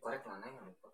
korek mana yang lupa?